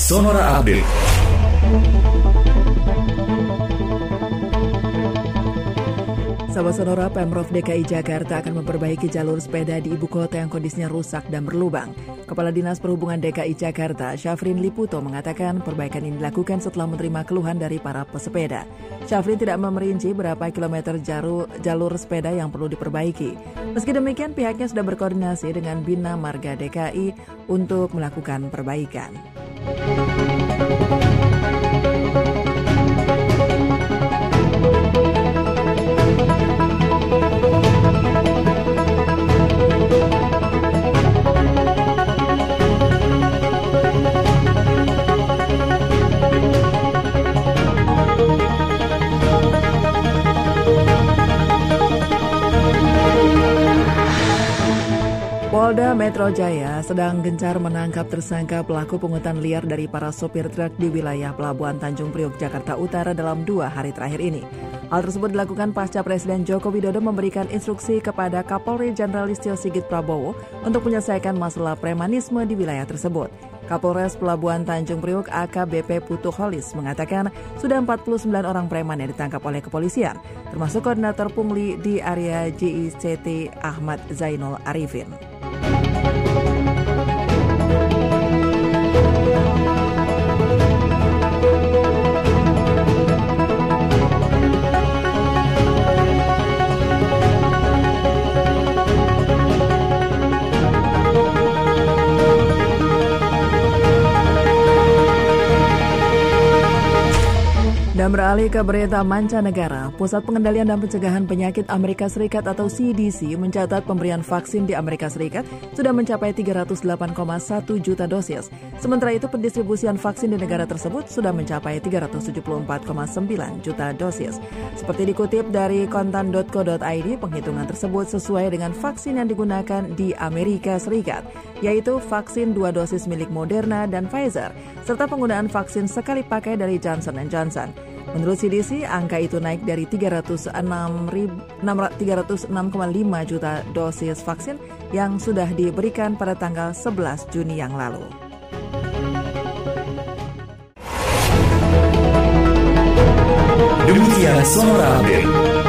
Sonora Update. Sahabat Sonora, Pemprov DKI Jakarta akan memperbaiki jalur sepeda di ibu kota yang kondisinya rusak dan berlubang. Kepala Dinas Perhubungan DKI Jakarta, Syafrin Liputo, mengatakan perbaikan ini dilakukan setelah menerima keluhan dari para pesepeda. Syafrin tidak memerinci berapa kilometer jalur, jalur sepeda yang perlu diperbaiki. Meski demikian, pihaknya sudah berkoordinasi dengan Bina Marga DKI untuk melakukan perbaikan. Thank you. Polda Metro Jaya sedang gencar menangkap tersangka pelaku pungutan liar dari para sopir truk di wilayah Pelabuhan Tanjung Priok, Jakarta Utara dalam dua hari terakhir ini. Hal tersebut dilakukan pasca Presiden Joko Widodo memberikan instruksi kepada Kapolri Jenderal Listio Sigit Prabowo untuk menyelesaikan masalah premanisme di wilayah tersebut. Kapolres Pelabuhan Tanjung Priok AKBP Putu Holis mengatakan sudah 49 orang preman yang ditangkap oleh kepolisian, termasuk koordinator pungli di area JICT Ahmad Zainul Arifin. Dan beralih ke berita mancanegara, Pusat Pengendalian dan Pencegahan Penyakit Amerika Serikat atau CDC mencatat pemberian vaksin di Amerika Serikat sudah mencapai 308,1 juta dosis. Sementara itu pendistribusian vaksin di negara tersebut sudah mencapai 374,9 juta dosis. Seperti dikutip dari kontan.co.id, penghitungan tersebut sesuai dengan vaksin yang digunakan di Amerika Serikat, yaitu vaksin dua dosis milik Moderna dan Pfizer, serta penggunaan vaksin sekali pakai dari Johnson Johnson. Menurut CDC, angka itu naik dari 306,5 juta dosis vaksin yang sudah diberikan pada tanggal 11 Juni yang lalu. Demikian Sonora Update.